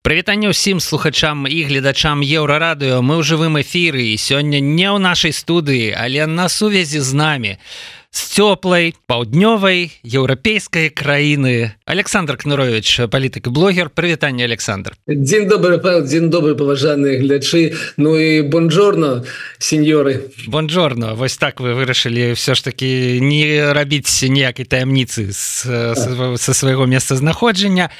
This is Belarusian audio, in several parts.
Прывітанне ўсім слухачам і гледачам еўрарадыё. Мы ў жывым эфіры і сёння не ў нашай студыі, але на сувязі з намі з цёплай паўднёвай еўрапейскай краіны Александр кнурович палітык блогер. Прывітанне Александр. Дзень павел дзень добрый паважаныя глядчы Ну і бонжорно сеньоры. Бонжорно. Вось так вы вырашылі все ж таки не рабіць ніякай таямніцы са свайго месца знаходжання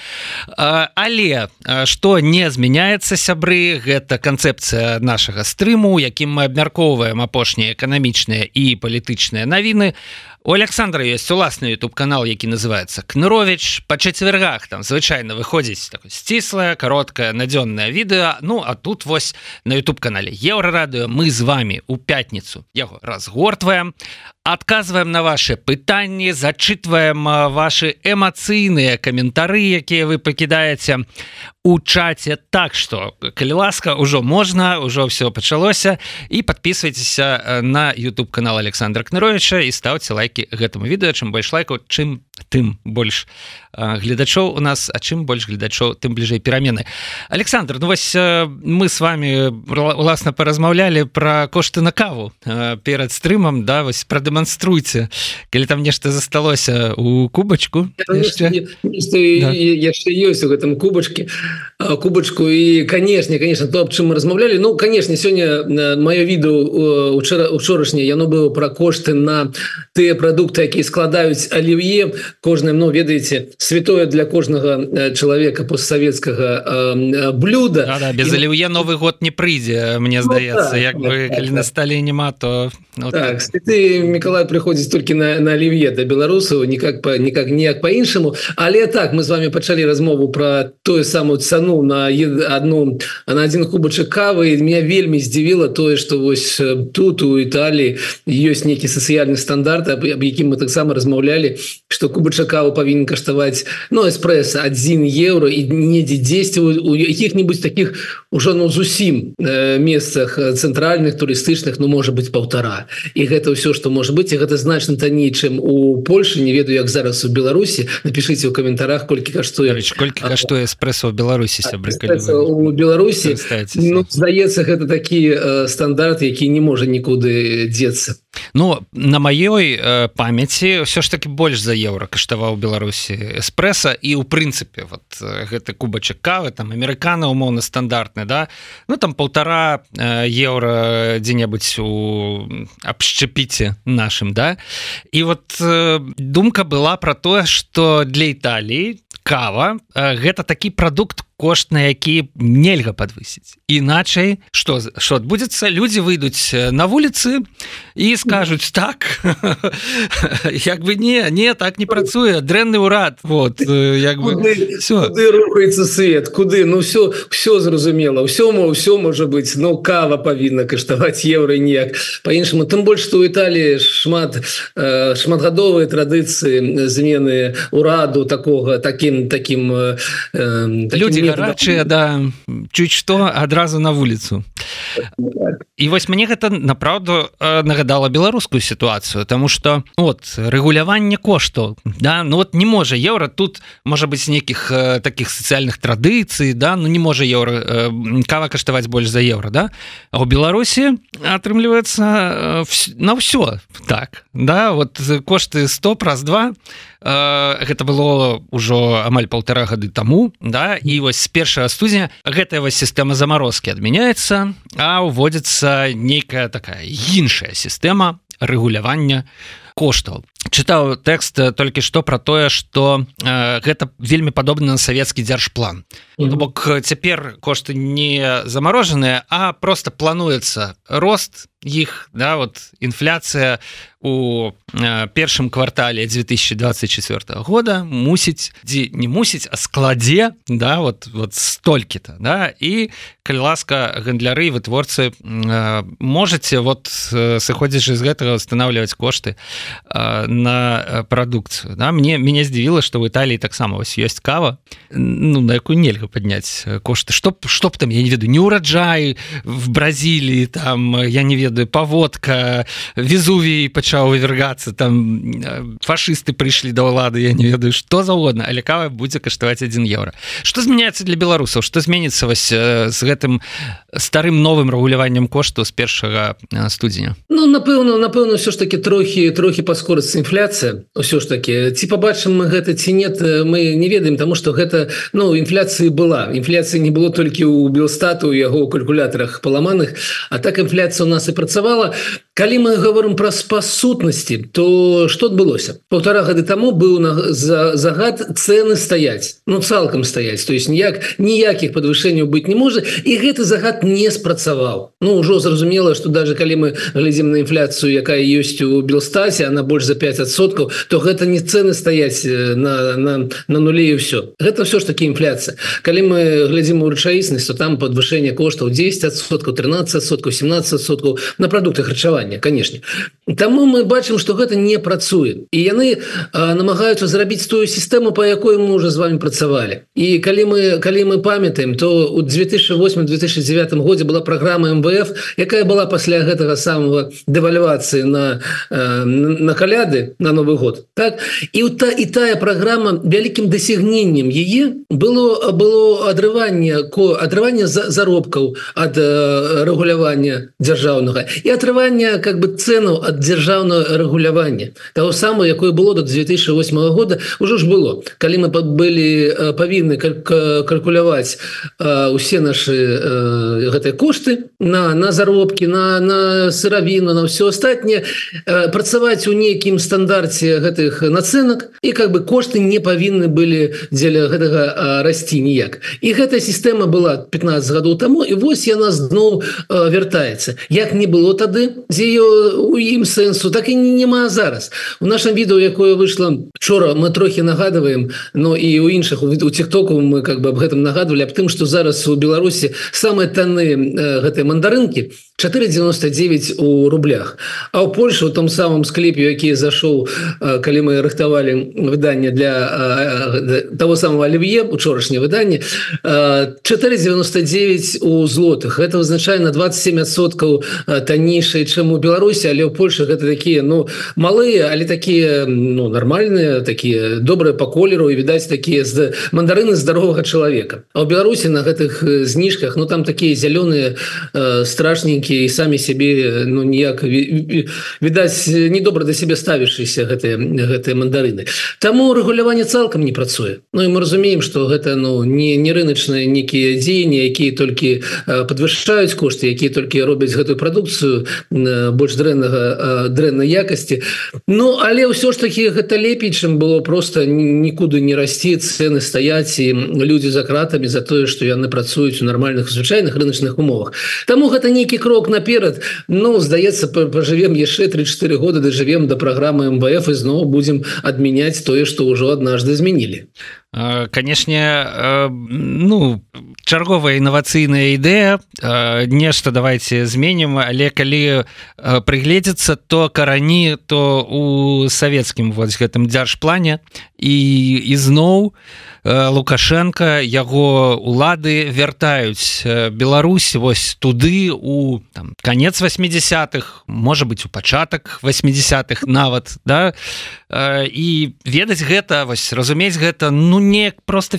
але что не змяняецца сябры гэта канцэпцыя нашага стрыму якім мы абмяркоўваем апошнія эканамічныя і палітычныя навіны у Александра есть уласны YouTube канал які называется кнырович по чацвергах там звычайно выходзіць так сціслая короткая надзённое відэо Ну а тут вось на YouTube канале еўрарадыо мы з вами у пятніцу яго разгортваем адказваем на ваши пытанні зачитываем ваши эмацыйныя каментары якія вы пакідаеце у чате так что калі ласка ўжо можна ўжо все пачалося. І подписывайтеся на YouTube канал Александра кныровича і ставце лайки гэтаму відэо чым больш лайкаў чым тым больш гледачоў у нас а чым больш гледачоў тым бліжэй перамены. Александр Ну вось мы с вами уласна паразмаўлялі про кошты на каву перад стрымам да вось прадэманструйце калі там нешта засталося у кубачку яшчэ? ёсць у гэтым кубачке кубачку і канешне конечно то аб чым мы размаўлялі Ну канешне сёння маё відэо учора учорашняе яно было пра кошты на тыя прадукты якія складаюць аліве кожным Ну ведаеце святое для кожнага чалавека постсавецкага блюда да, да, без аліве новый год не прыйдзе мне здаецца ну, так, як бы так, калі так, на стале няма то ну, так, ты Миколай прыходзіць толькі на, на аліве да беларусаў никак по никак ніяк по-іншаму але так мы з вами пачалі размову про тое самую цану на одну на один кубачак кавы меня вельмі здзівіла тое что вось тут у Італіі ёсць нейкі сацыяльны стандарт аб якім мы таксама размаўлялі что кубача каву павінен каштаваць ну эспрэса 1 евро і недзе 10 у якіх-нибудь таких ужо ну зусім э, месцах цэнтральных турыстычных ну можа быть полтора. І гэта ўсё что может быть. Гэта значна танней чым у Польше не ведаю як зараз у Беларусі напишите у каментарах колькі каштуе колькі каштуе эспрэсо в Беларусі у Беларусі ну, здаецца гэта такі э, стандарт які не можа нікуды дзецца Ну на маёй э, памяці ўсё ж таки больш за еўра каштаваў Беларусі эспрэса і у прынцыпе вот гэты кубачак кавы там амерыкана умоўна стандартны да. Ну там полтора э, еўра дзе-небудзь у абшчапіце нашим да. І вот э, думка была про тое что для Італіі кава э, гэта такі прадукт кошт на які нельга подвысіць іначай что что адбудзецца люди выйдуць на вуліцы і скажуць так як бы не не так не працуе дрэнны ўрад вот як бы рухаецца свет куды? Ну все все зразумела ўсё ўсё можа быть но кава павінна каштаваць еўра ніяк. По-іншаму тым больш что у Італіі шмат шматгадовыя традыцыі змены ураду такого таким таким люди гарачыя да чуць што адразу на вуліцу і вось мне гэта направду нагадала беларускую сітуацыю тому что от рэгуляванне кошту да ну вот не можа еўра тут можа быть нейкіх таких сацыяльных традыцый да ну не можа еўра кава каштаваць больш за еўра да. А у беларусі атрымліваецца на ўсё так да вот кошты 100 праз два гэта было ўжо амаль полтора гады таму да і вось з першага студзеня гэтая вось сістэма замарозкі адмяняецца а уводзіцца нейкая такая іншая сістэма рэгулявання коштаў чытаў тэкст толькі што пра тое што э, гэта вельмі падобна на савецкі дзяржплан mm -hmm. бок цяпер кошты не замарожаныя а просто плануецца рост іх да вот інфляцыя у э, першым квартале 2024 года. Мусіць дзе не мусіць а складзе да вот вот столькі-то да. І калі ласка гандляры вытворцы э, можете вот э, сыходзячы з гэтага устанавливаць кошты э, на прадукцыю да? Мне мяне здзівіла что в Італіі таксама вось ёсць кава ну на якую нельга падняць кошты што што б там я не ведаю не ўраджай в Бразіліі там я не ведаю паводка везувій пачаў вывергацца там фашысты прыйшлі да ўлады я не ведаю что заўгодна але кава будзе каштаваць 1 еўра что змяняецца для беларусаў что зменіцца вось з гэтым старым новым рэгуляваннем кошту з першага студзеня Ну напэўна напэўна все ж таки трохі трохі паскорыцца інфляцыя ўсё ж таки. Ці побачым мы гэта ці нет мы не ведаем тому что гэта ну інфляцыі была. Інфляцыі не было толькі у белстату яго калькулятарах паламаных а так інфляцыя у нас і працавала калі мы говорим про спасутнасці то что адбылося? Полтора гады тому быў на за загад цены стаять ну цалкам стаять то есть ніяк ніякіх подвышэнняў быть не можа і гэты загад не спрацаваў. Ну ўжо зразумела что даже калі мы глядзім на інфляцыю якая ёсць у белстасе она больш за 5соткаў то гэта не цены стаять на на, на нуле і все гэта все ж таки інфляцыя. Калі мы глядзім у рэчаіснасць то там подвышэнне коштаў 10соткаў 13 соткаў 17 соткаў на продукты харчавання конечно Таму мы бачым что гэта не працуе. І яны намагаюцца зрабіць тую сістэму по якой мы уже з вами працавалі. І калі мы калі мы памятаем то у 2008-2009 годзе была программа МВФ якая была пасля гэтага самого дэвальвацыі на на каляды на новый год так? І та і тая программа вялікім дасягненнем яе было было адрыванне ко адрывання за заробкаў ад рэгулявання дзяржаўнага і атрывання как бы цену ад дзяржаўнага рэгулявання. Того самого якое было до 2008 года уже ж было. Калі мы былі павінны калькуляваць усе наши гэтыя кошты на на заробкі на на сыравіну на все астатніе працаваць у нейкім стандарце гэтых нацэнак і как бы кошты не павінны былі дзеля гэтага расці ніяк. І гэтая сістэма была 15 гадоў таму і вось яна зноў вяртаецца. Як не было тады з ее у ім сэнсу так і няма зараз. У нашем відео якое вышло вчора мы трохі нагадываем но і у іншых у тиктоку мы как бы об гэтым нагадывали аб тым что зараз у Беларусі самые таны гэтай мандарынки 499 у рублях. А у Польше у том самом склепе які зашоў калі мы рыхтавалі выданне для того самого оливье учорашняе выданне 499 у злотых. Это вызначае на 27соткаў таннейшай чым у Беларусі але у Польше гэта такія ну малыя але такія ну нормальные такія добрыя по колеру і відаць такія з мандарыны здаровага чалавека а у Беларусі на гэтых зніжках ну там такія зялёныя страшненькія і самі сябе ну ніяк відаць недобра да сябе ставішыся гэтыя гэтыя мандарыны. Таму рэгуляванне цалкам не працуе. Ну і мы разумеем что гэта ну не не рыначныя нейкія дзеянні якія толькі подвышаюць кошты якія толькі робяць гэтую прадукцыю больш дрэннага дрэннай якасці. Ну але ўсё ж таки гэта лепей чым было просто нікуды не расці цены стаяць і людзі за кратамі за тое что яны працуюць у нармальных звычайных рыначных умовах. Таму гэта нейкі крок наперад. Ну здаецца пожывем яшчэ 3-4 года дажывем до праграмы МВФ і зноў будем адмяняць тое что ўжо аднажды змянілі. Канешне ну чарговая інавацыйная ідэя нешта давайте зменім але калі прыгледзецца то карані то у савецкім вот гэтым дзяржплане. І ізноў лукашенко яго улады вяртаюць Беларусь вось туды у там, конец 80-х можа быть у пачатак 80-х нават да. І ведаць гэта вось разумець гэта ну не просто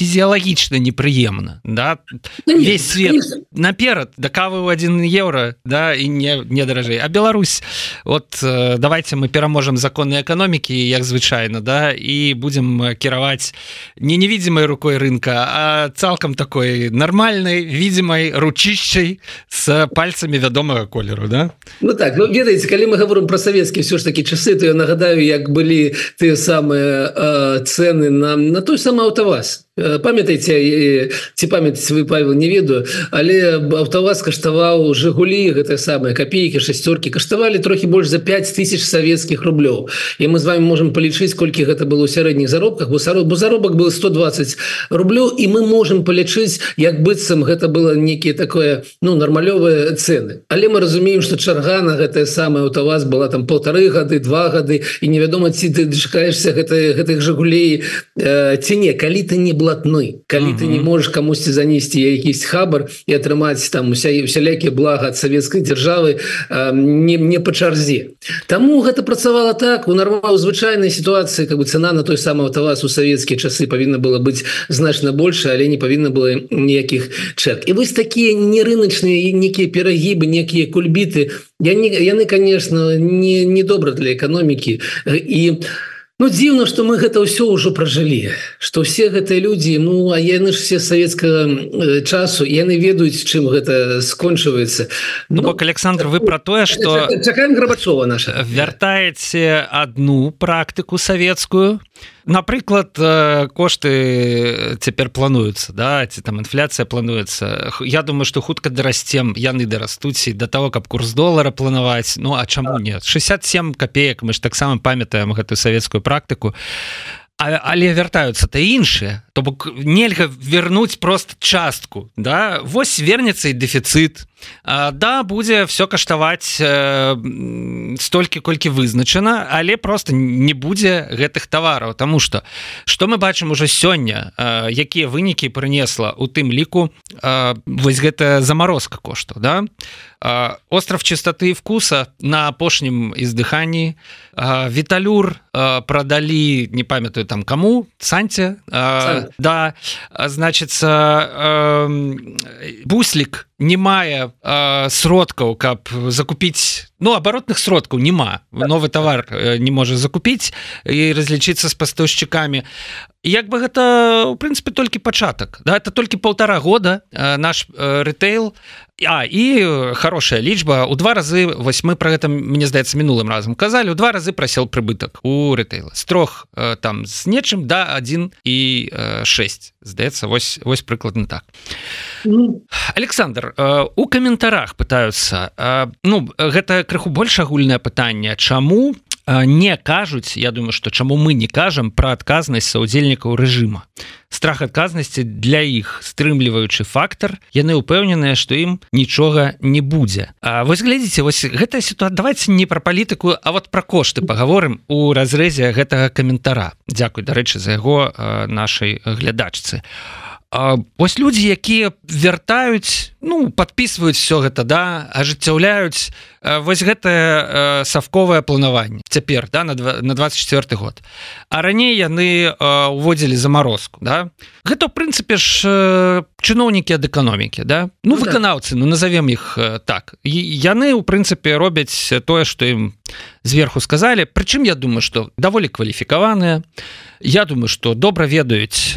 фізіялагічна непрыемна да? Ну, весь свет наперад да кавы ў 1 еўра да і не не даражэй А Беларусь вот э, давайте мы пераможам законы эканомікі як звычайна да і будем кіраваць не невідзімай рукой рынка а цалкам такой нармальной видимой ручышчай с пальцамі вядомага колеру да? Ну так ну ведаеце калі мы говорим про савецкі все ж таки часы то я нагадаю як былі тыя самыя э, цены на на той самы аўтаваз памятаеце ці памяць вы павел не ведаю але автоваз каштаваў жигулі гэта самыя копейки шастеркі каштавалі трохі больш за 5 тысяч савецкіх рублёў і мы з вами можем палічыць колькі гэта было у сярэдніх заробках бо сарод бо заробак был 120 рублёў і мы можем палічыць як быццам гэта было некіе такое ну нармалёвыя цены. Але мы разумеем что чарга на гэтае самае автоваз была там полторы гады два гады і невядома ці ты дачакаешься гэта гэтых жигулей ці не. Калі ты не блатной калі ты не можешь камусьці занесці якісь хабар і атрымаць там уся усялякія блага ад савецкай дзяржавы не мне по чарзе. Таму гэта працавала так у нармал звычайнай сітуацыі как бы цена на той самый автоваз у савецкія часы павінна было быць значна больше але не павінна было ніякіх чэрк і вось такія нерыначныя некія перагібы некія кульбіты я не яны конечно не недобра для эканомікі. І у Ну дзіўна что мы гэта ўсё ўжо пражылі что все гэтыя людзі Ну а яны ж все савецкага часу яны ведаюць чым гэта скончваецца. Ну бок Александр вы про тое что чакаем грабачова наша. вяртаеце одну практыку савецкую напрыклад кошты цяпер плануюцца да ці там інфляцыя плануецца Я думаю что хутка дарасцем яны дарастуць і до того каб курс долара планаваць Ну а чаму нет 67 копеек мы ж таксама памятаем гэтую савецкую практыку але вяртаюцца то іншыя. То бок нельга вернуть просто частку да? Вось вернется і дефіцит да будзе все каштаваць э, столькі колькі вызначана але просто не будзе гэтых товараў тому что что мы бачым уже сёння э, якія вынікі прынесла у тым ліку э, вось гэта заморозка кошту да? э, остров чистоты вкуса на апошнім издыханні віталюр э, продалі не памятаю там кому санце э, да значится буслик не мае э, сродкаў каб закупіць ну абаротных сродкаў няма новы товар э, не можа закупіць і разлічыцца з пастаўшчыкамі як бы гэта у прынцыпе толькі пачатак да? Это толькі полтора года э, наш э, рытейл А і хорошая лічба. У два разы вось мы про гэта мне здаецца мінулым разам казалі у два разы прасел прыбытак у рытейла з трох э, там з нечым да 1 і 6 здаецца вось вось прыкладна так. Ну. Александр э, у каментарах пытаются э, ну гэта крыху больш агульнае пытанне чаму не кажуць Я думаю что чаму мы не кажам про адказнасць саўдзельнікаў рэжыма. Страх адказнасці для іх стрымліваючы фактор яны упэўненыя что ім нічога не будзе. А вось глядзіце вось гэтая сітуацыя давайте не про палітыку А вот про кошты паговорым у разрэзе гэтага каментара. Дякуй дарэчы за яго нашай глядачцы. а Вось людзі якія вяртаюць ну подписываюць все гэта да ажыццяўляюць вось гэтае савковае планаванне цяпер да на на 24 год. А раней яны уводзілі заморозку да. Гэта в прынцыпе ж чыноўнікі ад эканомікі да. Ну, ну выканаўцы ну назовем іх так. І яны у прынцыпе робяць тое что ім зверху сказали Прычым я думаю что даволі кваліфікаваныя Я думаю что добра ведаюць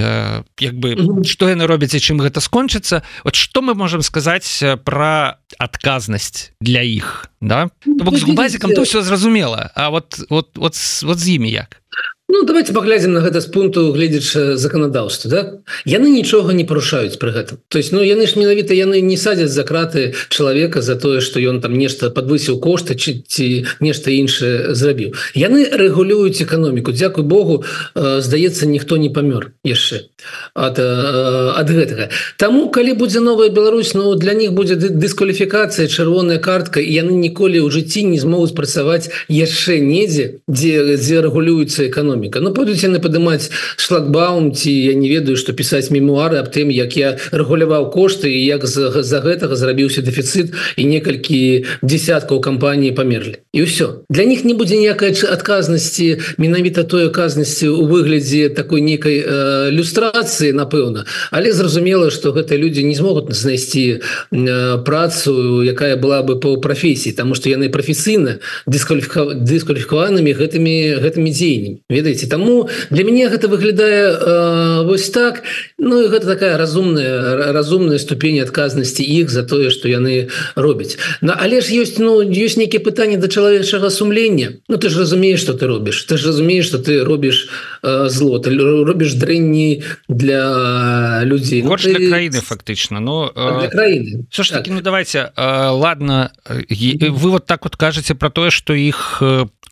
як бы что яны робяць і чым гэта скончыцца. Вот что мы можем сказаць про адказнасць для іх да? Ну, бок з губазікам то все зразумела А вот вот вот вот з імі як Ну давайте паглядзім на гэта з пункту гледзячы законадаўства да? яны нічога не парушаюць пры гэтым. То есть ну яны ж менавіта яны не садзяць за краты чалавека за тое что ён там нешта подвысіў кошты ці, ці нешта іншае зрабіў. Яны рэгулююць эканоміку. Дякуй Богу э, здаецца ніхто не памёр яшчэ ад, э, ад гэтага. Таму калі будзе новая Беларусь Ну для них будзе дыскваліфікацыя чырвоная картка і яны ніколі ў жыцці не змогуць працаваць яшчэ недзе дзе дзе рэгулюецца эканоміка эканоміка Ну пойдуць яны падымаць шлагбаум ці я не ведаю што пісаць мемуары аб тым як я рэгуляваў кошты і як за гэтага зрабіўся дэфіцыт і некалькі десяткаў кампаній памерлі. І ўсё. Для них не будзе ніякай адказнасці менавіта той аказнасці у выглядзе такой некай э, люстрацыі напэўна. Але зразумела что гэтыя людзі не змогуць знайсці э, працу якая была бы по прафесіі тому что яны прафесійна дыскваліфікаванымі гэтымі гэтымі дзеяннямі ведаеце. Таму для мяне гэта выглядае э, вось так. Ну і гэта такая разумная разумная ступень адказнасці іх за тое что яны робяць. На але ж ёсць ну ёсць нейкіе пытанні да чалавечага сумлення. Ну ты ж разумееш что ты робіш. Ты ж разумееш что ты робіш э, зло. Ты робіш дрэнні для людзей. Ну, ты... краіны фактычна но э, краіны. все ж таки так. ну давайте э, ладно вы вот так вот кажаце про тое что іх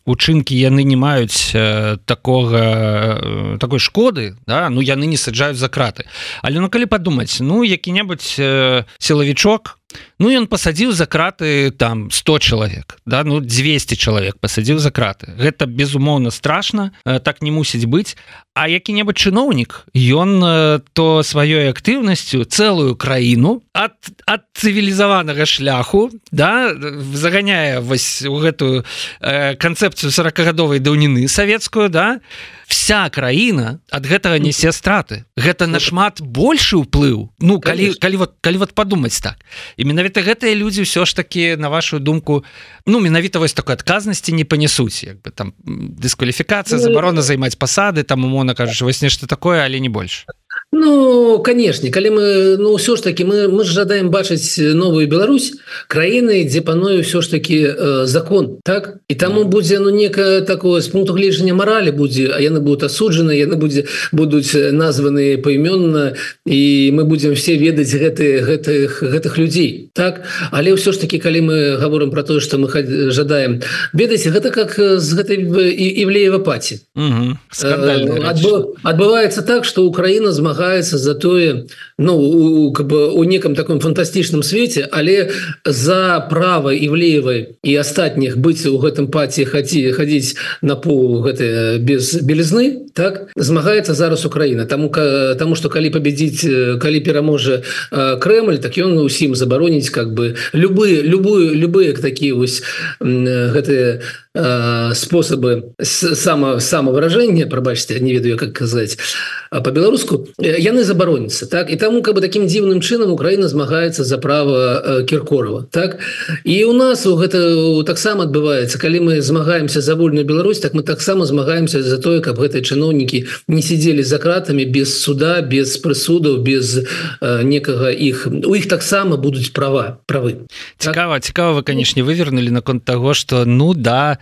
учынкі яны не маюць э, такога э, такой шкоды да ну яны не саджаюць за краты. Але ну калі падумаць ну які-небудзь э, сілавічок Ну ён пасадзіў за краты там 100 чалавек да ну 200 чалавек пасадзіў за краты. Гэта безумоўна страшна э, так не мусіць быць а які-небудзь чыноўнік ён э, то сваёй актыўнасцю цэлую краіну ад ад цывілізаванага шляху да заганяе вось у гэтую э, канцэпцыю 40гадовай даўніны савецкую да вся краіна ад гэтага несе страты. Гэта нашмат большы ўплыў. Ну калі калі вот калі вот падумаць так. І менавіта гэтыя людзі ўсё ж таки на вашу думку ну менавіта вось такой адказнасці не панясуць як бы там дыскваліфікацыя ну, забарона займаць пасады там умоўна кажучы вось нешта такое але не больш Ну канешне калі мы ну ўсё ж таки мы мы ж жадаем бачыць новую Беларусь краіны дзе пануе ўсё ж таки э, закон так? І таму будзе ну некае такое з пункту гледжання маралі будзе а яны будут асуджаны яны будзе будуць названы паімённа і мы будзем все ведаць гэты гэтых гэтых людзей так? Але ўсё ж таки калі мы говорим про тое что мы жадаем ведаеце гэта как з гэтай івлеева паці. Адбываецца так что Украіна змагае змагаецца за тое ну у, как бы у некам таком фантастычным свеце але за права івлеевай і астатніх быць у гэтым паці хаці хадзіць на пол гэты без белізны так змагаецца зараз Украіна таму таму что калі победіць калі пераможа Крemль так ён усім забароніць как бы любые любую любые такие вось гэтыя спосабы само самовыражения пробачьте не ведаю как казаць по-беларуску яны забароняцца так? І таму как бы таким дзіўным чынам Украина змагаецца за право киркорова так? І у нас у гэта таксама адбываецца калі мы змагаемся за вольную Беларусь так мы таксама змагаемся за тое каб гэтыя чыноўнікі не сидзелі за кратами без суда без прысудаў без э, некага іх. У іх таксама будуць права правы. Цікава так? цікава канешне вывернули наконт того что ну да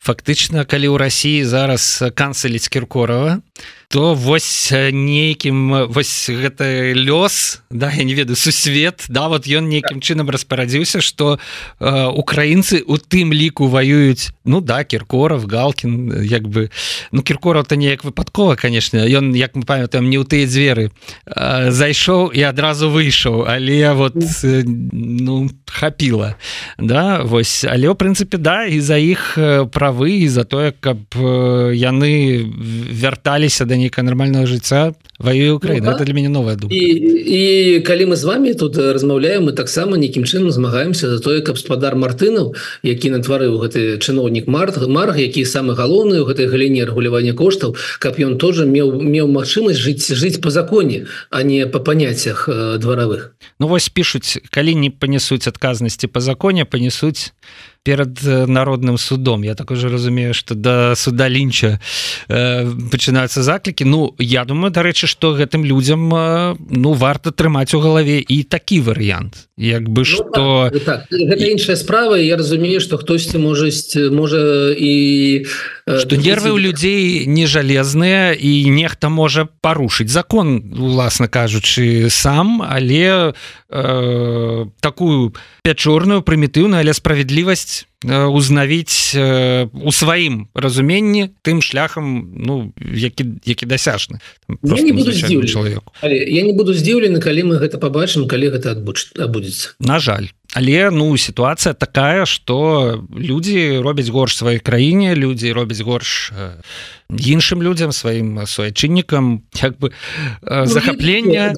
фактычна калі ў Росіі зараз канцеліць кіркорова то вось нейкім вось гэта лёс да я не ведаю сусвет да вот ён нейкім чынам распарадзіўся что э, украінцы у тым ліку воююць ну да кіркоров галкин як бы ну кіркоров то неяк выпадкова конечно ён як мы памятаем не ў тыя дзверы э, зайшоў і адразу выйшаў але вот э, ну хапіла да вось але ў прынцыпе да і за іх про правы і за тое каб яны вярталіся да нейкага нармального жыцця ваюе Украіна ну, это для мяне новая думка. І, і калі мы з вами тут размаўляем мы таксама нейкім чынам змагаемся за тое каб спадар мартынаў які натварыў гэты чыноўнік март марг які самы галоўны у гэтай галіне рэгулявання коштаў каб ён тоже меў меў магчымасць жыць жыць по законе а не по паняццях дваравых. Ну вось пишутць калі не панесуць адказнасці по законе панесуць перад народным судом. Я так уже разумею что до суда лінча э, пачынаюцца заклікі Ну я думаю дарэчы что гэтым людям э, ну варта трымаць у галаве і такі варыянт. Як бы что ну, так, так. іншая справа я разумею что хтосьці можа можа і что нервы у людзей не жалезныя і нехта можа парушыць закон уласна кажучы сам але э, такую пячорную прымітыўную але справядлівасць узнавіць э, у сваім разуменні тым шляхам ну які які дасяжны чалавеку я не буду здзіўлены калі мы гэта побачым калі гэта адбудзецца. На жаль. Але ну сітуацыя такая что людзі робяць горш сваёй краіне людзі робяць горш э, іншым людям сваім суайчыннікам як бы ну, захаплення.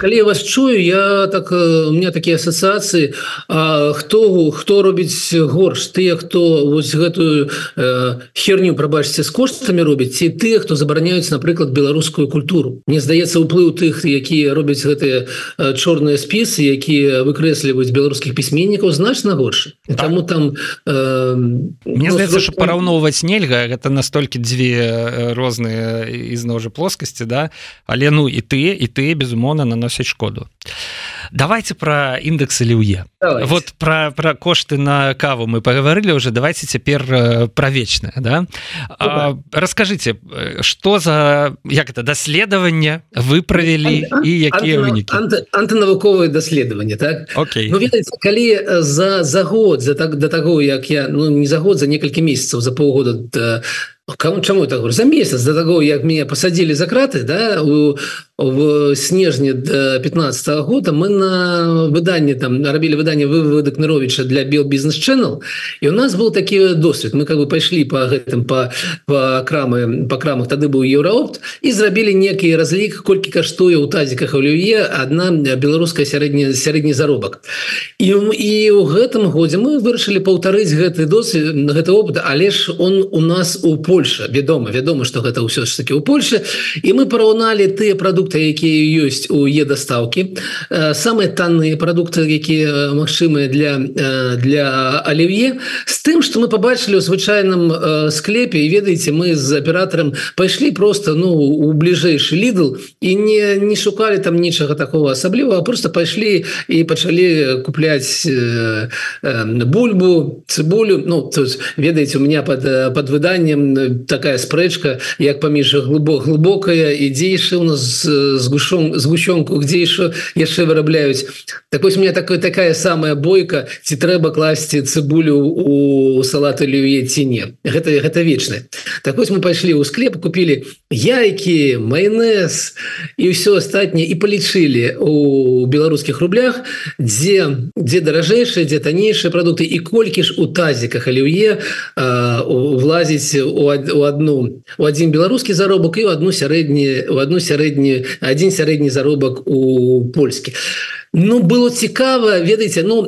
калі я вас чую я так у меня такія асацыяцыі хто хто робіць горш? Тыя хто вось гэтую э, херню прабачце з коштамі робіць ці тыя хто забараняюць напрыклад беларускую культуру? Мне здаецца уплыў тых якія робяць гэтыя чорныя спісы якія выкрэсліваюць беларускіх пісьменнікаў значна горш так. таму там э, Мне ну, здаецца що параўноўваць нельга гэта на настолькі дзве розныя ізноў жа плоскасці да? Але ну і ты і ты безумоўна наносяць шкоду давайте про індексы ліўе вот про про кошты на каву мы паговорылі уже давайте цяпер про вечное да? А, расскажите что за як это даследаванне вы правялі і якія вынікі антынавуковыя даследаванне так? Окей. Ну, ведаеце, калі за за год за так до таго як я ну не за год за некалькі месяцаў за полгода да, кому чаму так за месяц до таго як меня посадили за краты да у в снежне до 15 -го года мы на выданні там рабілі выданне выводок Наровича для бил бизнес channel і у нас был такі досвед мы как бы пайшлі по гэтым по по крамы по крамах тады быў еўраопт і зрабілі некі разлік колькі каштуе у тазіках алюе одна беларуская сярэдні сярэдні заробак. І і у гэтым годзе мы вырашылі паўтарыць гэты досвед гэты опыт але ж он у нас у Польша. Вядома вядома что гэта ўсё ж таки у Польше і мы параўналі тыя продукты якія ёсць у е дастаўкі э, самыя танныя продукты якія магчымыя для э, для алівье з тым что мы побачылі ў звычайным э, склепе і ведаеце мы з аператорам пайшлі просто ну у бліжэйшы лідл і не не шукалі там нічага такого асаблівага просто пайшлі і пачалі купляць бульбу цыбулю Ну тут ведаеце у меня под под выданнем такая спрэчка як паміж глыбок глубокая ідзейшы у нас згушом згущенку где еще яшчэ вырабляюць. Так вось мне такой такая самая бойка ці трэба класці цыбулю у салаты люе ці не. Гэта гэта вечна так вось мы пайшлі ў склеп купілі яйки майонез і ўсё астатняе і палічылі у беларускіх рублях дзе дзе даражэйшыя дзе таннейшыя продукты і колькі ж у тазіках аліе влазіць у одну у один беларускі заробак і у одну сярэдні у одну сярэднюю один сярэдні заробак у польскі Ну было цікава ведаеце ну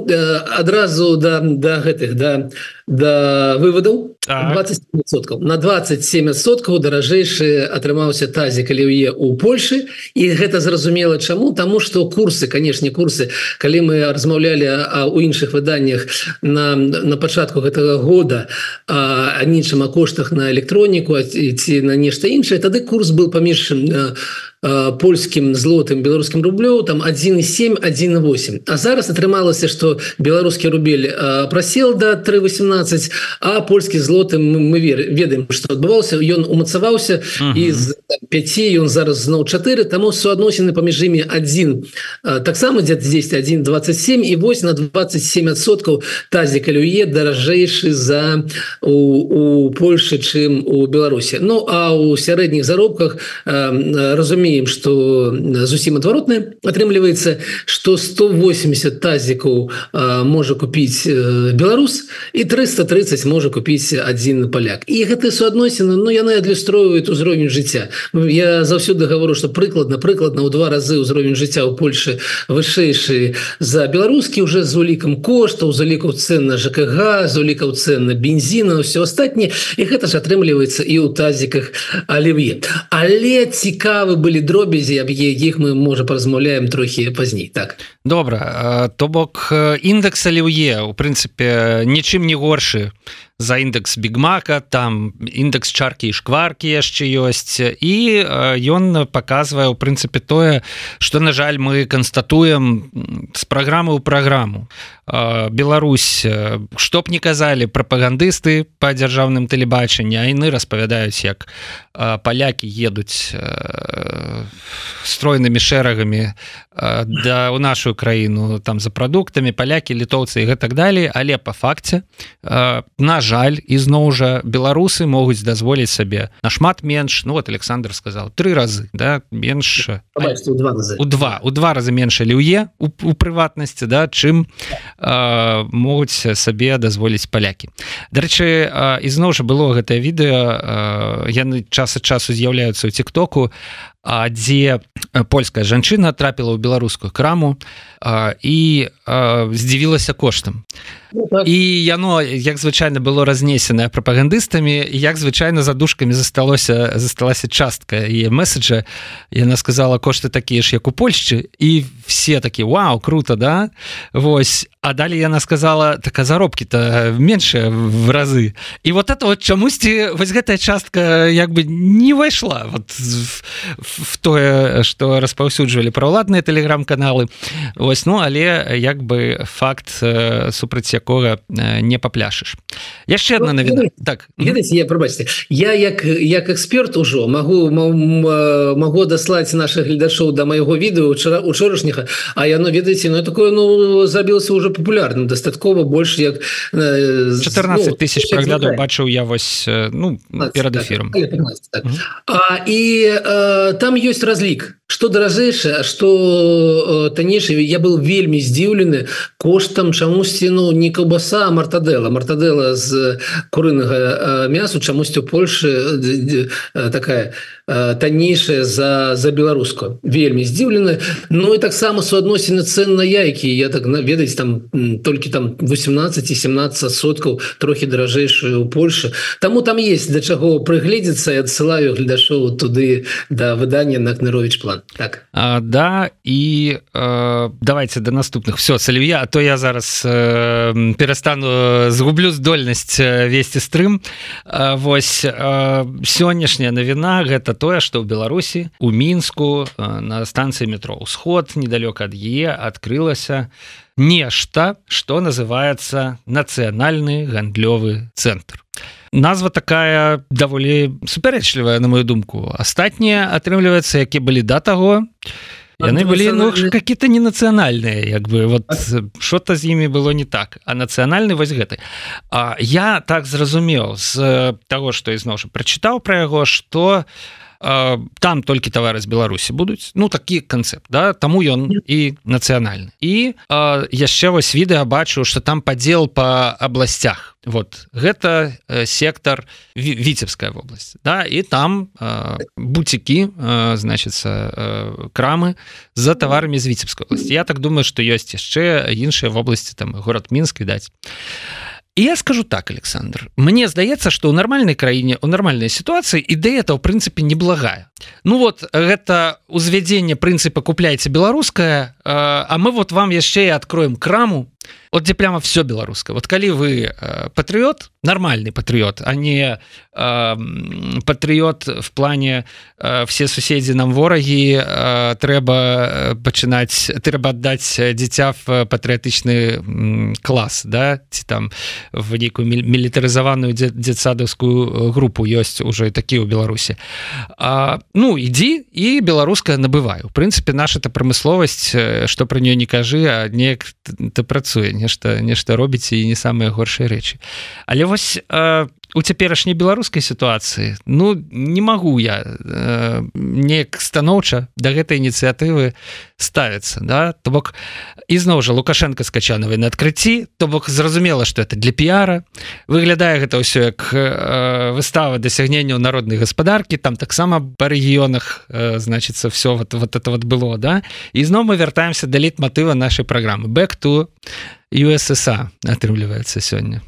адразу да да гэтых да да выводаў 20 на 27соткаў даражэйшы атрымаўся тазік аліе у Польшы. І гэта зразумела чаму? Тому что курсы канешне курсы калі мы размаўлялі у іншых выданнях на на пачатку гэтага года а нічым о коштах на электроніку ці на нешта іншае тады курс был паміж польскім злотым беларускім рублёў там 1,7 1,8 А зараз атрымалася что беларускі рубель просел до 318 а польскі злоты мы ведаем что адбываўся ён умацаваўся из 5 ён зараз зноў 4 таму суадносіны паміж імі один таксама дзе здесь 127 і 8 на 27соткаў тазі калюе даражэйшы за у, у Польше чым у Беларусі Ну а у сярэдніх заробках разумею разумеем что зусім адваротна атрымліваецца что 180 тазікаў можа купіць беларус і 330 можа купіць один поляк. І гэты суадносіны но ну, яны адлюстроўваюць узровень жыцця я заўсёды гавору что прыкладна прыкладна ў два разы ўзровень жыцця ў Польше вышэйшы за беларускі уже з улікам коштаў за лікаў цен на ЖКГ з улікаў цен на бензина все астатні і гэта ж атрымліваецца і ў тазіках аліве але цікавы былі дробязі аб іх мы можа паразмаўляем трохі пазней так. Добра то бок індекс аліе у прынцыпе нічым не горшы за індекс бігмака там індекс чаркі і шкваркі яшчэ ёсць. І ён показвае у прынцыпе тое что на жаль мы констатуем з праграмы ў праграму. Беларусь што б не казалі прапагандысты по дзяржаўным тэлебачанні яны распавядаюць як палякі едуць стройнымі шэрагамі да у нашу краіну там за прадуктамі палякі літоўцы і гэтак далей. Але по факце на жаль ізноў жа беларусы могуць дазволіць сабе нашмат менш ну вот Александр сказал три разы да менш у два у два разы менш люе у, у прыватнасці да чым э, могуць сабе дазволіць палякі. Дарэчы ізноў жа было гэтае відэо яны час ад часу з'яўляюцца ў тиктоку дзе польская жанчына трапіла ў беларускую краму і здзівілася коштам. І яно як звычайна было разнесенае прапагандыстамі як звычайна задушкамі засталося засталася частка і месседжа. Яна сказала кошты такія ж як у Польшчы і все такі Вау круто да? Вось. А далей яна сказала така заробкі-то меншая в разы і вот это вот чамусьці вось гэтая частка як бы не ўвайшла вот в, в тое что распаўсюджвалі пра ўладныя тэлеграм-каналы. Вось ну але як бы факт супраць якога не папляшыш яшчэ одна навіна. так. Ведаце я прабачце я як як эксперт ужо могу могу даслаць наших гледашоў до майго відэо учора учорашняга А яно ведаеце ну такое ну забілася уже популярным дастаткова больш як 14 ну, тысяч праглядаў бачыў я вось ну перад эфиром так. і там ёсць разлік что даражэйшае что таннейшае я был вельмі здзіўлены коштам чамусьці ну не каўбаса мартадэла мартадэла з курынага мясу чамусьці у Польшы такая таннейшая за за беларуску. Вельмі здзіўлены Ну і таксама суадносіны цен на яйкі. Я так наведаць там толькі там 18 і 17 соткаў трохі даражэйшую у Польше Таму там есть да чаго прыгледзецца. І адсылаю гледашоў туды да выдання на кнырович план так. А, да і э, давайте до да наступных все сальвія то я зараз э, перастану згублю здольнасць весці стрым Вось э, сённяшняя навіна гэта тое что ў Беларусі у мінску э, на станцыі метро ўсход недалёка ад е открылася нешта что называется нацыянальны гандлёвы цэнтр назва такая даволі супярэчлівая на мою думку. Астатнія атрымліваецца які былі да таго. Яны былі ну, какие-то не нацыянальныя як бы вот что-то з імі было не так. А нацыянальны вось гэты. А я так зразумеў з того что ізноў жа прачытаў пра яго что там толькі товары з Беларусі будуць. Ну такі канцэпт да таму ён і нацыянальны. І яшчэ вось відэа бачу что там падзел по абласцях вот. Гэта сектор віцебская вобласць. Да і там буцікі значится крамы за таварамі з віцебской области Я так думаю что ёсць яшчэ іншыя вобласці там город мінск відаць. І я скажу так Александр. Мне здаецца что ў нармальнай краіне у нармальнай сітуацыі ідэя это ў прынцыпе неблагая. Ну вот гэта узвядзенне прынцыпа купляйте беларускае А мы вот вам яшчэ откроем краму вот где прямо все беларускае вот калі вы э, патрыот нормальный патрыот а не э, патрыот в плане э, все суседзі нам ворагі э, трэба э, пачынаць трэба аддаць дзіця в патрыятычны клас да? Ці там в нейкую мілітарызаваную дзецадаўскую групу ёсць уже такі ў беларусі а, ну ідзі і беларуская набываю у прынцыпе наша это прамысловасць что про нее не кажы а неяк ты працуе не нешта нешта робіце і не самыя горшыя рэчы. Але вось э, у цяперашняй беларускай сітуацыі ну не магу я э, неяк станоўча да гэтай ініцыятывы ставіцца да? То бок ізноў жа лукашенко скачанавай на адкрыцці то бок зразумела что это для піара. Выглядае гэта ўсё як э, выстава дасягненняў народнай гаспадаркі там таксама па рэгіёнах э, значится все вот вот это вот было да? Ізноў мы вяртаемся да лет матыва нашай праграмы. Back to USSа атрымліваецца сёння.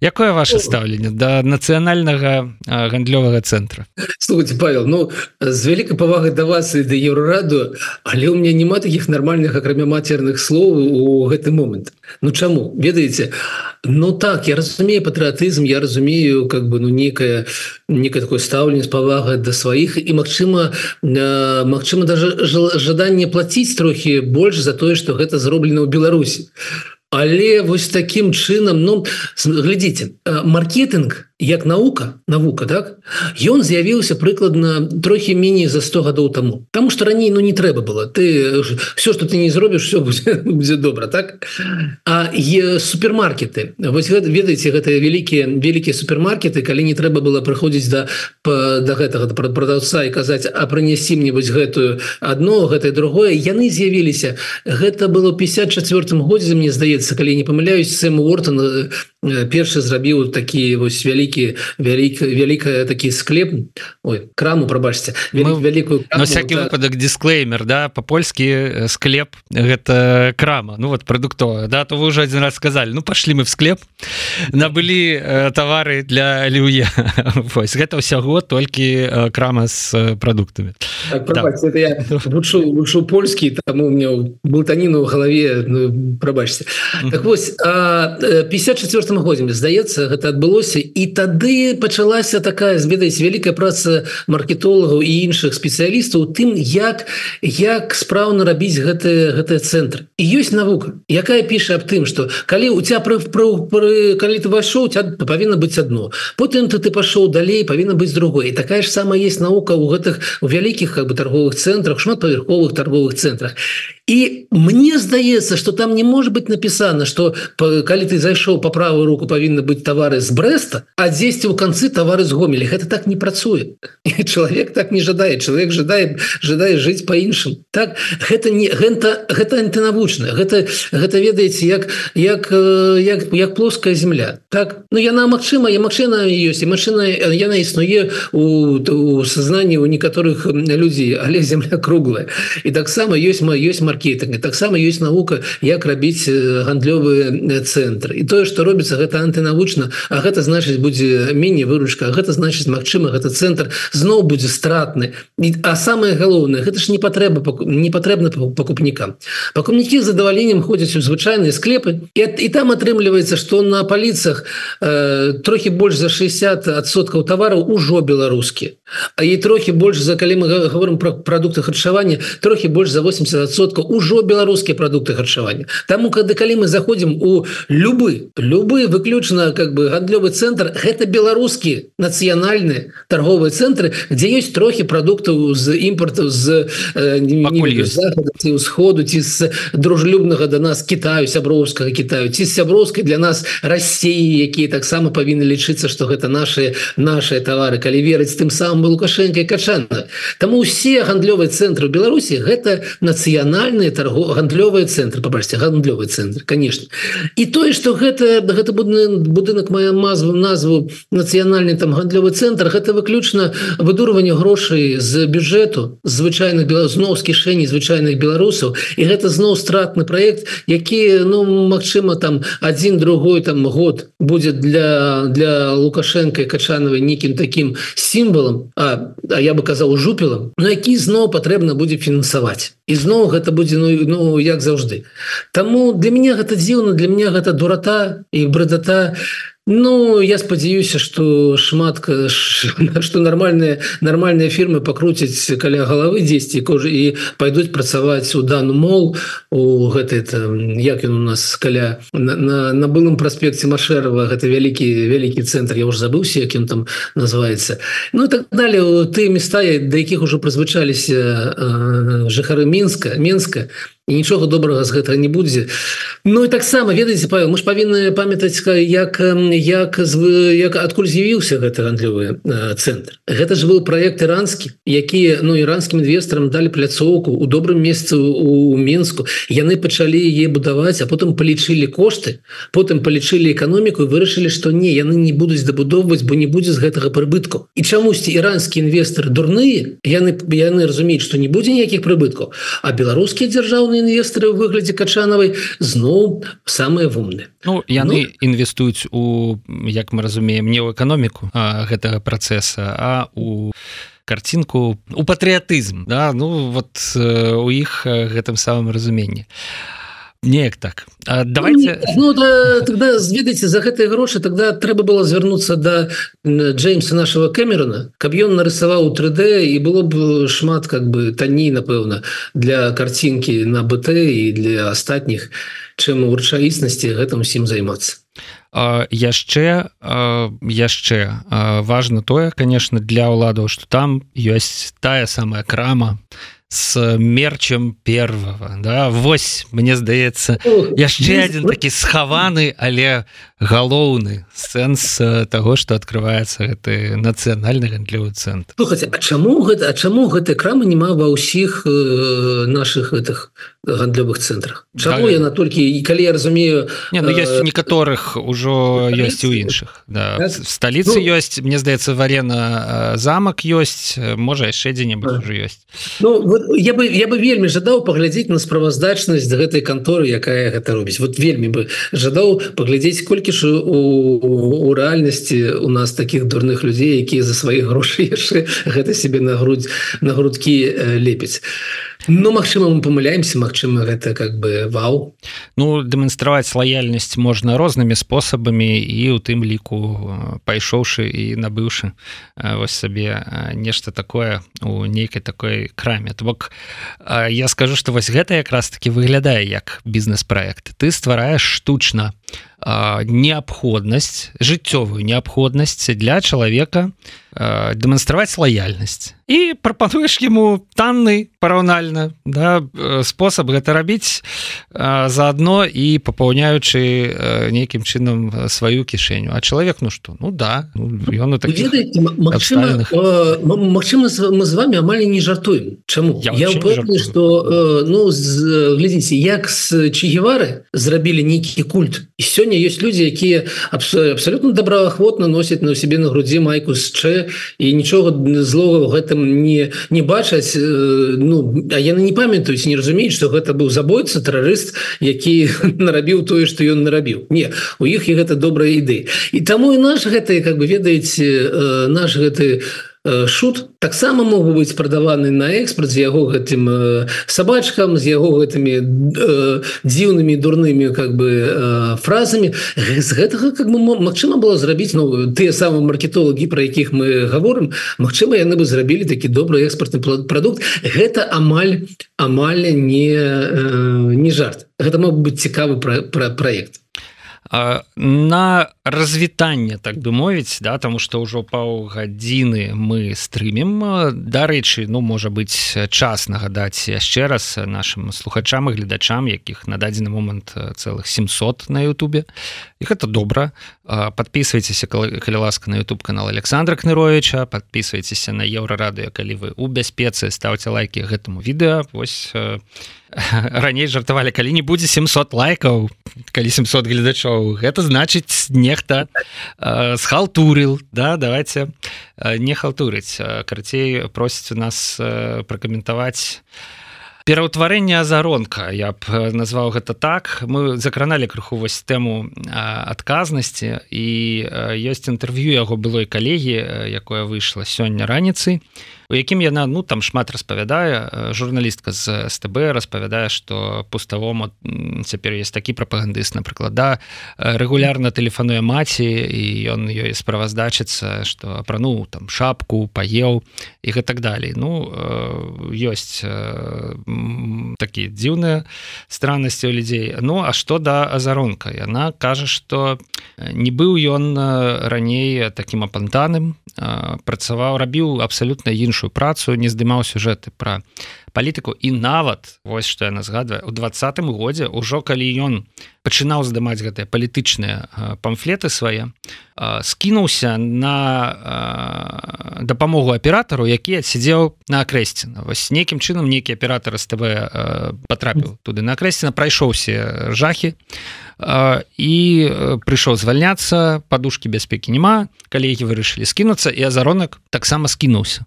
Якое ваше стаўленне да нацыянальнага гандлёвага цэнтра? Слухайте Павел Ну з вялікай павагай да вас і да еўрараду але у меня няма таких нармальных акрамя матерных слоў у гэты момант. Ну чаму? Ведаеце? Ну так я разумею патрыотызм я разумею как бы ну некая некое такое стаўленне павага да сваіх і Мачыма Мачыма даже жаданне плаціць трохі больш за тое что гэта зроблена ў Беларусі Але вось таким чынам ну глядзіце маркетинг як наука навука так? Ён з'явіўся прыкладна трохі меней за 100 гадоў тому Таму что раней ну не трэба было. Ты все что ты не зробіш все будзе, будзе добра так? А е супермаркеты. Вось гэта ведаеце гэтыя вялікія вялікія супермаркеты калі не трэба было прыходзіць да да гэтага да прадаўца і казаць а прынясі мне вось гэтую одно гэтае другое яны з'явіліся. Гэта было 54 годзе мне здаецца калі не памыляюсь сэм Уортон першы зрабіў такі вось вялікі вялікі вялік вялікая такі склеп ой краму прабачце вялікую на всякий так. выпадак дисклеймер да по-польскі склеп гэта крама ну вот прадуктовая да то вы уже один раз сказали ну пошли мы в склеп. Набылі э, товары для люе. Вось гэта ўсяго толькі крама с продуктами. Так, вучу польскі таму меня бултаніну в галаве ну, прабачце так вось 54 годзе здаецца гэта адбылося і тады пачалася такая зведаць вялікая праца маркетолагаў і іншых спецыялістаў тым як як спраўна рабіць гэты гэты цэнтр. І ёсць навука якая піша аб тым что калі у тебя пры, пры, пры калі ты вайшоў павінна быць одно потым ты ты пашоў далей павінна быць другой і такая ж сама есть наука у гэтых у вялікіх как бы торговых цэнтрах шматпавярховых торговых цэнтрах. І мне здаецца что там не может быть написано что калі ты зайшоў по правую руку павінны быть товары з бреста а 10 у канцы товары з гомелі это так не працуе человек так не жадае человек жадает жадае жыць по-іншым так гэта не гэта гэта антынавучна гэта гэта ведаеце як як як як плоская земля. Так ну яна Мачыма я машина ёсць і машина яна існуе у, у сознании у некаторых людзей але земля круглая. І таксама ёсць ма ёсць маркетинг таксама ёсць навука як рабіць гандлёвыя цэнтры і тое что робіцца гэта антынавучна А гэта значыць будзе меней выручка. Гэта значыць Мачыма гэта цэнтр зноў будзе стратны. А самое галоўнае гэта ж не патрэба не патрэбна пакупнікам. Пакупнікі задаваленнем ходзяць у звычайныя склепы і, і там атрымліваецца что на паліцах э, трохі больш за 60соткаў тавараў ужо беларускі. А і трохі больш за калі мы говорим про продукты харчавання трохі больш за 80соткаў ўжо беларускія продукты харчавання. Таму кады калі мы заходзім у любы любы выключна как бы гандлёвы цэнтр гэта беларускі нацыянальны торговыя цэнтры дзе ёсць трохі продуктаў з імпорту з э, сходу ці з дружлюбнага до нас Китаю сяброўскага Китаю ці сяброўскай для нас России якія таксама павінны лічыцца что гэта наши наши товары калі верыць тым самым лукашенко качана. Таму усе гандлёвыя цэнтры Беларусі гэта нацыянальны нацыянальныя торгов гандлёвыя цэнтры. Пабачце гандлёвы цэнтр конечно і тое что гэта гэта будынак моя мазву назву нацыянальны там гандлёвы цэнтр гэта выключна выдурванне грошай з бюджэту звычайных зноў з кішэней звычайных беларусаў. І гэта зноў стратны проект які ну Мачыма там один другой там год будет для для лукашенко качановой некім таким сімвалам а, а я бы казаў жупелам на які зноў патрэбна будзе фінансаваць. І зноў гэта будзе ну, ну як заўжды. Таму для мяне гэта дзіўна для меня гэта дурата і брэдата Ну я спадзяюся что шматка что нормальные нормальные фирмы покруцяць каля головы 10 кожы і пойдуць працаваць у дану мол у гэтай як ён у нас каля на, на, на былым праспекце машерова гэта вялікі вялікі цэнтр я уже забыўся якім там называется Ну так далее ты места да якіх уже прызвычаліся э, жыхары мінска менска і нічога добрага з гэтага не будзе Ну і таксама ведаеце па мы ж павінны памятаць як як як адкуль з'явіўся гэты гандлёвы цэнтр Гэта ж быў проект іранскі які ну іранскім інвестарам далі пляцоўку у добрым месцы у Мску яны пачалі яе будаваць а потым палічылі кошты потым палічылі эканоміку вырашылі што не яны не будуць дабудоўваць бо не будзе з гэтага прыбыткаў і чамусьці іранскі інвестары дурныя яны яны разумеюць што не будзе ніякіх прыбыткаў а беларускія дзяржаўныя дзяржаўныя інвесторы ў выглядзе качанавай зноў самыя вумны Ну яны ну, інвестуюць у як мы разумеем не ў эканоміку гэтага працэса а у карцінку у патрыятызм да? Ну вот у іх гэтым самым разуменні. а неяк так. А, давайте ну, да, тогда зведаце за гэтые грошы тогда трэба было звярнуцца до Джеймса нашего Кэмерона. Каб ён нарысаваў 3d і было б шмат как бы танней напэўна для карцінкі на БТ і для астатніх чым у рэчаіснасці гэтым усім займацца яшчэ яшчэ важно тое конечно для ўладаў что там ёсць тая самая крама с мерчем первого да? Вось мне здаецца яшчэ один такі схаваны але галоўны сэнс того что открывается гэты нацыянальны гандлёвы цэнтр. А чаму гэта А чаму гэтай крамы няма ва ўсіх э, наших гэтых гандлёвых цэнтрах? Чаму да, яна толькі і калі я разумею не, ну, есть у некаторых ужо ёсць у іншых да. сталіцы ну, ёсць мне здаецца варена замак ёсць можа яшчэ дзе-небудзь уже ёсць. Ну вот, я бы я бы вельмі жадаў паглядзець на справаздачнасць гэтай канторы якая гэта робіць. Вот вельмі бы жадаў паглядзець колькі ж у, у рэальнасці у нас таких дурных людзей якія за свае грошы яшчэ гэта себе на грудь на грудкі лепіць Ну Мачыма мы памыляемся Мачыма гэта как бы вау. Ну дэманстраваць лаяльнасць можна рознымі спосабамі і у тым ліку пайшоўшы і набыўшы вось сабе нешта такое у нейкай такой краме. То бок я скажу что вось гэта якраз таки выглядае як бізнес-праект ты ствараеш штучна неабходнасць жыццёвую неабходнасць для чалавека дэманстраваць лаяльнасць і прапануеш ему танны параўнальна да спосаб гэта рабіць заодно і папаўняючы нейкім чынам сваю кішэню а чалавек ну что ну да ён Мачыма мы з вами амаль не жартуем. Чаму я, я упэўны, что ну глядзіце як з чегевары зрабілі нейкі культ. І сёння есть люди якія абсолютно добраахвотна носяць на сябе на грудзі майку з чэ і нічога злого в гэтым не не бачаць Ну а яны не памятаюць не разумеюць что гэта быў забойца тэрарыст які нарабіў тое что ён нарабіў. Не у іх і гэта добрая ідэя. І таму і наш гэты как бы ведаеце наш гэты у шут таксама мог бы быць прадаваны на экспорт з яго гэтым сабачкам з яго гэтымі дзіўнымі дурнымі как бы фразамі. З гэтага как бы Мачыма было зрабіць ну тыя самыя маркетолагі про якіх мы гаворым Мачыма яны бы зрабілі такі добры экспортны прадукт. Гэта амаль амаль не не жарт. Гэта мог быть цікавы пра, пра проект на развітанне так бы мовіць да тому что ўжо паўгадзіны мы стрымем дарэчы ну можа быть час нагадаць яшчэ раз нашим слухачам і гледачам якіх на дадзены момант цэлых 700 на Ютубе. І гэта добра. Подписывайтеся калі ласка на YouTube канал Александра кныровича подписывайтеся на еўрарадыо калі вы у бяспецы ставце лайки гэтаму відэа. Вось раней жартавалі калі не будзе 700 лайкаў калі 700 гледачоў. Гэта значыць нехта э, схалтурил да давайте не халтурыць. Карацей просіць у нас э, пракаментаваць пераўтварэнне азаронка. Я б назваў гэта так. Мы закраналі крыху вось тэму адказнасці і ёсць інтэрв'ю яго былой калегі якое выйшла сёння раніцай. у якім яна ну там шмат распавядае журналістка з СТБ распавядае что пуставому цяпер есть такі прапагандыст напрыклад да рэгулярна тэлефануе маці і ён ёй справаздачыцца что апрануў там шапку паеў і гэтак далей ну ёсць такія дзіўныя страннасці у людзей ну а что да азаронка? Яна кажа что не быў ён раней таким апантаным працаваў рабіў абсалютна іншую працу не здымаў сюжэты пра палітыку. І нават вось што яна згадвае у двадцатым годзе ўжо калі ён пачынаў здымаць гэтыя палітычныя памфлеты свае скінуўся на дапамогу аператару які сядзеў на акрэсціна. Вось нейкім чынам нейкі аператор СТБ патрапіў туды на акрэсціна прайшоўся жахі і прыйшоў звальняцца падушкі бяспекі няма калегі вырашылі скінуцца і азаронак таксама скінуўся.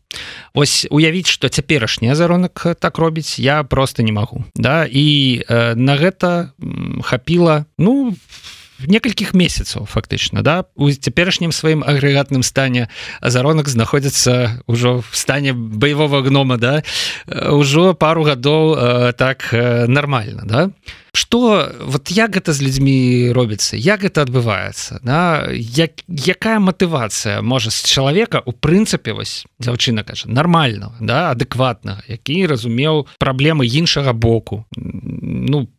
Ось уявіць што цяперашні азаронак так робіць я просто не магу. Да? І на гэта хапіла ну некалькіх месяцаў фактычна да? У цяперашнім сваім агрэгатным стане азаронак знаходзіцца ўжо в стане баявого гнома да? Ўжо пару гадоў так нормально да что вот як гэта з людзьмі робіцца як это адбываецца да? як, якая матывацыя можа з чалавека у прынцыпе вось дзяўчына кажа нормального да адэкватнага які разумеў праблемы іншага боку? Ну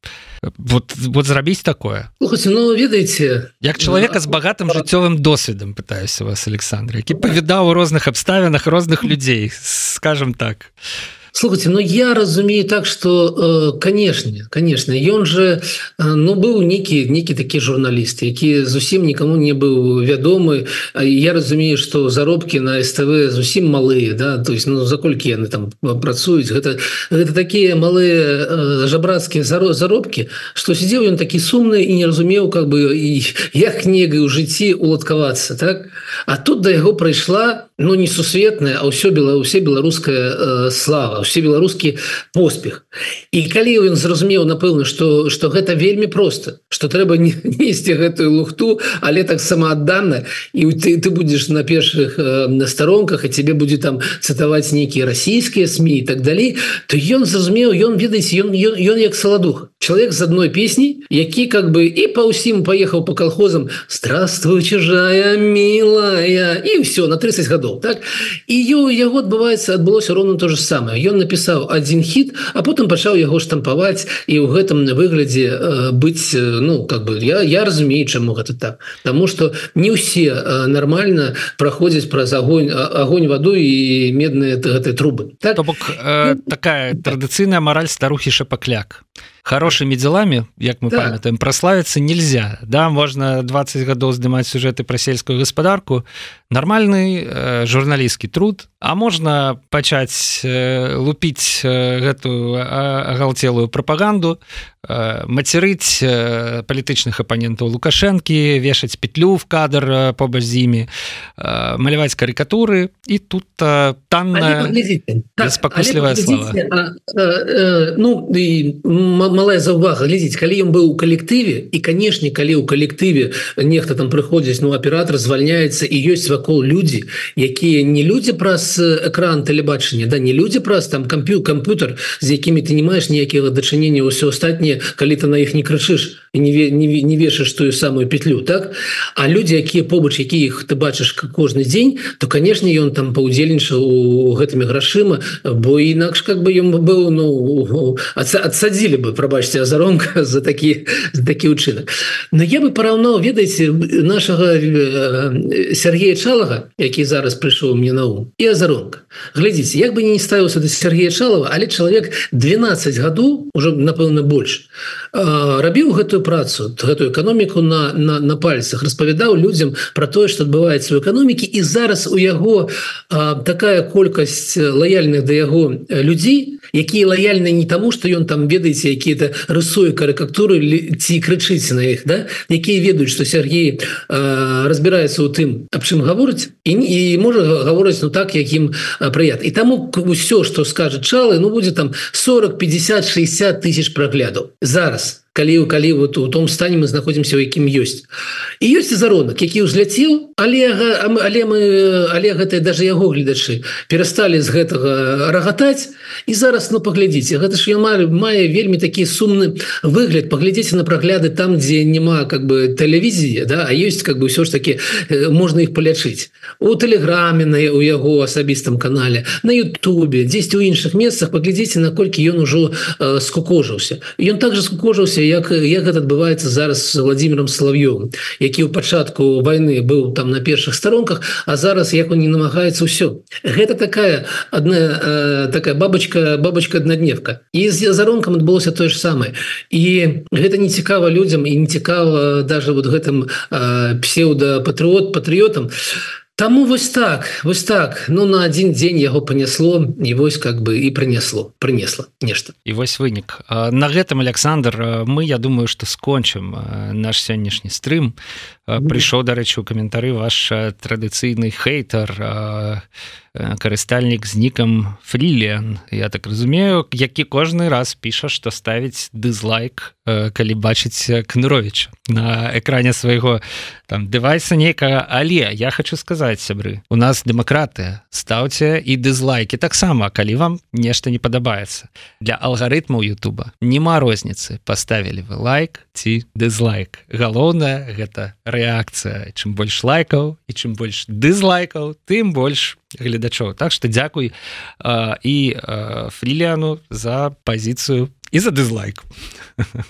вот вот зрабіць такое. Ну, ведаеце як чалавека з багатым жыццёвым досведам пытаюся вас Александр які павідаў у розных абставінах розных людзей скажем так слухайте но ну, я разумею так что э, конечно конечно ён же э, ну быў некі некі такі журналіст які зусім никому не быў вядомы я разумею что заробки на СТВ зусім малые да то есть ну заколькі яны там працуюць гэта гэта такія малые э, жабрацкія заробки что сидзеў ён такі сумны і не разумеў как бы і як кнігай у жыцці уладкавацца так а тут до яго прыйшла ну не сусветная а ўсё было усе беларуская э, слава все беларускі поспех. І калі ён зразумеў напэўна что что гэта вельмі просто что трэба не несці гэтую лухту але так самаадданна і ты ты будешь на першых э, на старонках і тебе будзе там цытаваць нейкія расійскія сМ і так далей то ён зразумеў ён ведаеце ён ён як саладух человек з адной песні які как бы і па ўсім поехаў по колхозам здравствуй чужая милая і все на 30 гадоў так? І яго адбываецца адбылося ровно то же самое. Ён напісаў один хит а потым пачаў яго штампаваць і ў гэтым выглядзе э, быць ну как бы я я разумею чаму гэта так. Таму что не ўсе э, нормально праходзяць праз огонь огонь ваду і медныя гэтай трубы. Так? Бок э, такая традыцыйная мораль старухі шапакляк хорошими делами як мы да. памятаем прославиться нельзя. Да можно 20 годов здымать сюжеты про сельскую гаспадарку. Нормальный э, журналістскі труд. А можно пачаць э, лупить э, гэтую агалтелую пропаганду э, мацерыць э, палітычных апанентаў лукашэнкі вешаць петлю в кадр э, побач з імі маляваць карикатуры. І тут танная спакуслівая слова ну малая заўвага глядзіць калі ён быў у калектыве і канешне калі ў калектыве нехта там прыходзіць ну аператор звальняецца і ёсць вакол людзі якія не людзі праз экран тэлебачання да не людзі праз там камп'ю камп'ютер з якімі ты не маеш ніякіх дачынення ўсё астатніе калі ты на іх не крычыш і не, не, не вешаш тую самую петлю так? А людзі якія побач які іх ты бачыш кожны дзень то канешне ён там паўдзельнічаў у гэтымі грашыма бо інакш как бы ён быў ну адсадзілі бы прабачце азаронка за такі за такі учынак но я бы параўнаў ведаеце нашага э, Сергея чалага які зараз прыйшоў мне на ум і азаронка глядзіце як бы не ставіўся да Сергея чалава але чалавек 12 гадоў уже напэўна больш рабіў гэтую працу гэтую эканоміку на на, на пальцах распавядаў людзям про тое что адбываецца у эканомікі і зараз у яго а, такая колькасць лаяльных да яго людзей якія лаяльны не таму что ён там ведаеце какие-то рысуе карикатуры ці крычыць на іх да? Якія ведаюць что Сергей разбирается у тым аб чым гаворыць і, і можа гаворыць ну так якім прыят. І таму все что скажет чалы ну будзе там 40 50 60 тысяч праглядаў зараз калі калі вот у том стане мы знаходзімся у якім ёсць. І ёсць заронак які ўзляцеў але але мы але гэтыя даже яго гледачы перасталі з гэтага рагатаць. І зараз ну паглядзіце гэта ж я маю мае вельмі такі сумны выгляд. Паглядзеце на прагляды там дзе няма как бы тэлевізія да а ёсць как бы ўсё ж таки можна іх палячыць. У тэлеграме на у яго асабістым канале на Ютубе дзесьці у іншых месцах. Паглядзіце наколькі ён ужо э, скукожыўся. Ён также скукожыўся як як гэта адбываецца зараз з владимиром солов'ём які ў пачатку войны быў там на першых старонках а зараз як он не намагаецца ўсё гэта такая одна э, такая бабочка бабочка однодневка і з заронкам адбылося тое ж самае. І гэта не цікава людзям і не цікава даже вот гэтым э, псеўда патрыот патрыотам а Таму вось так вось так. Ну на один дзень яго понесло і вось как бы і прынесло прынесла нешта. І вось вынік. На гэтым Александр мы я думаю что скончым наш сённяшні стрым прыйшоў дарэчы у каментары ваш традыцыйны хейтер а карыстальнік з нікам фрілен Я так разумею які кожны раз піша што ставіць дызлайк калі бачыць кнырович на экране свайго там девайса нейкага але я хочу сказаць сябры у нас дэмакратыя стаўце і дызлайки таксама калі вам нешта не падабаецца для алгарытмаў Ютуба нема розніцы поставілі вы лайк ці дызлайк галоўнае гэта рэакцыя чым больш лайкаў і чым больш дызлайкаў тым больш гледачоў так что дзякуй і фріліану за пазіцыю і за дызлайк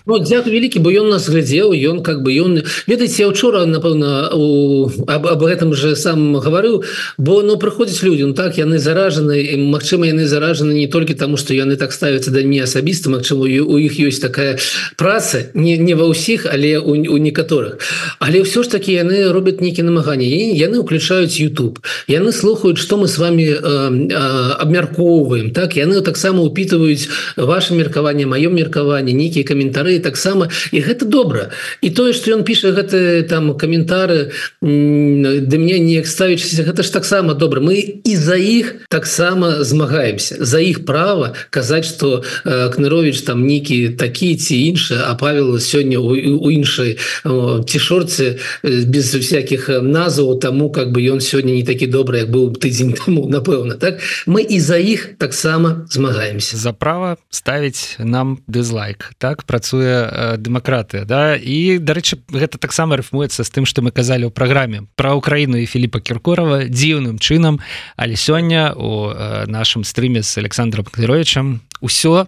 ну, дзяку вялікі бо ён нас глядзеў ён как бы ён ведаеце учора напэўна у об, об гэтым же сам гаварыў бо ну прыходзіць людям ну, так яны заражаны Мачыма яны заражаны не толькі таму что яны так ставяцца да мне асабіста Мачыма у іх ёсць такая праца не не ва ўсіх але у, у некаторых. Але ўсё ж таки яны робяць нейкі намаганні. Яны уключаюць YouTube яны слухаюць что мы с вами э, э, абмяркоўваем так яны таксама упитываюць ваше меркаванне маё меркаванне нейкія каментары таксама і гэта добра. І тое что ён піша гэты там каментары да мне неяк ставіся гэта ж таксама добра. Мы і за іх таксама змагаемся. За іх права казаць что э, кнырович там нейкі такі ці іншы а павел сёння у іншай цішорцы без всякихх назваў тому как бы ён сёння не такі добры як быў тыдзень тому напэўна так? Мы і за іх таксама змагаемся. За права ставіць нам дызлайк так працуе э, дэмакратыя да? І дарэчы гэта таксама рыфмуецца з тым што мы казалі ў праграме. Пра ўкраіну і Філіпа кіркорова дзіўным чынам але сёння у э, нашым стрыме з александром клеровичам усё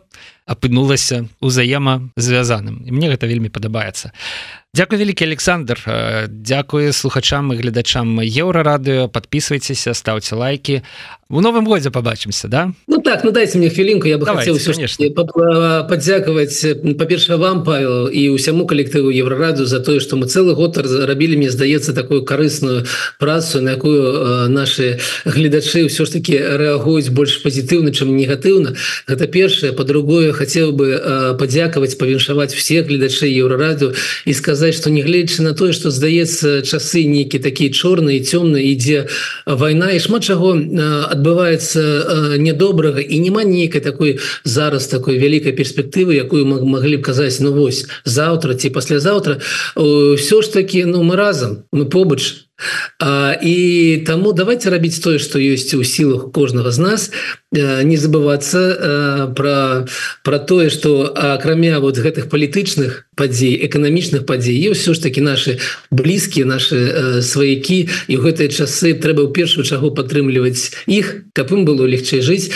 апынулася узаема звязаным і мне гэта вельмі падабаецца. Дякую вялікі Александр. Дякую слухачам і гледачам еўрарадыё. Подписывайтеся ставце лайки у новым годзе побачимся да? Ну так ну дайте мне хвілінку я бы Давайте, хотел поддзякаваць па-перша вам Павел і усяму калектыву еврораду за тое что мы целый год зарабілі мне здаецца такую карысную працу на якую наши гледачы ўсё ж таки рэагуюць больш пазітыўна чым негатыўна. Гэта першае. По-другое хотел бы падзякаваць павіншаваць все гледачы еўрараду і сказать что негледзячы на тое что здаецца часы нейкі такія чорныя цёмныя ідзе вайна і шмат чаго от адбываецца э, недобрага і няма нейкай такой зараз такой вялікай перспектывы якую мы могли б казаць ну вось завтра ці паслязаўтра все ж таки ну мы разам мы побач і таму давайте рабіць тое что ёсць у сілах кожнага з нас. Не забывацца про про тое что акрамя вот гэтых палітычных падзей эканамічных падзей все ж таки наши блізкія наши сваякі. І ў гэтыя часы трэба ў першую чагу падтрымліваць іх каб ім было легчэй жыць.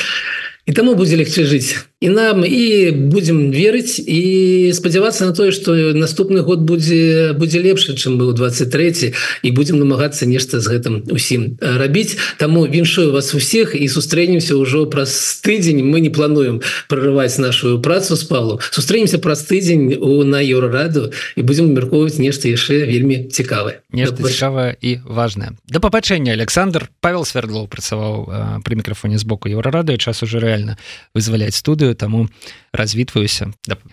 І таму будзе легчэй жыць і нам і будем верыць і спадзявацца на тое что наступны год будзе будзе лепшы чым быў 23 і будем намагацца нешта з гэтым усім рабіць. Таму віншую вас усіх і сустрэнемся ўжо праз тыдзень. Мы не плануем прорываць нашу працу с палу сустрэнемся праз тыдзень у на еўрараду і будем мерковаць нешта яшчэ вельмі цікавае. Нешта цікавае і важное да пабачэння Александр. Павел свердлоў працаваў пры мікрафоне з боку еўрарады час уже рэальна вызваляць студыю таму развітваюся. Да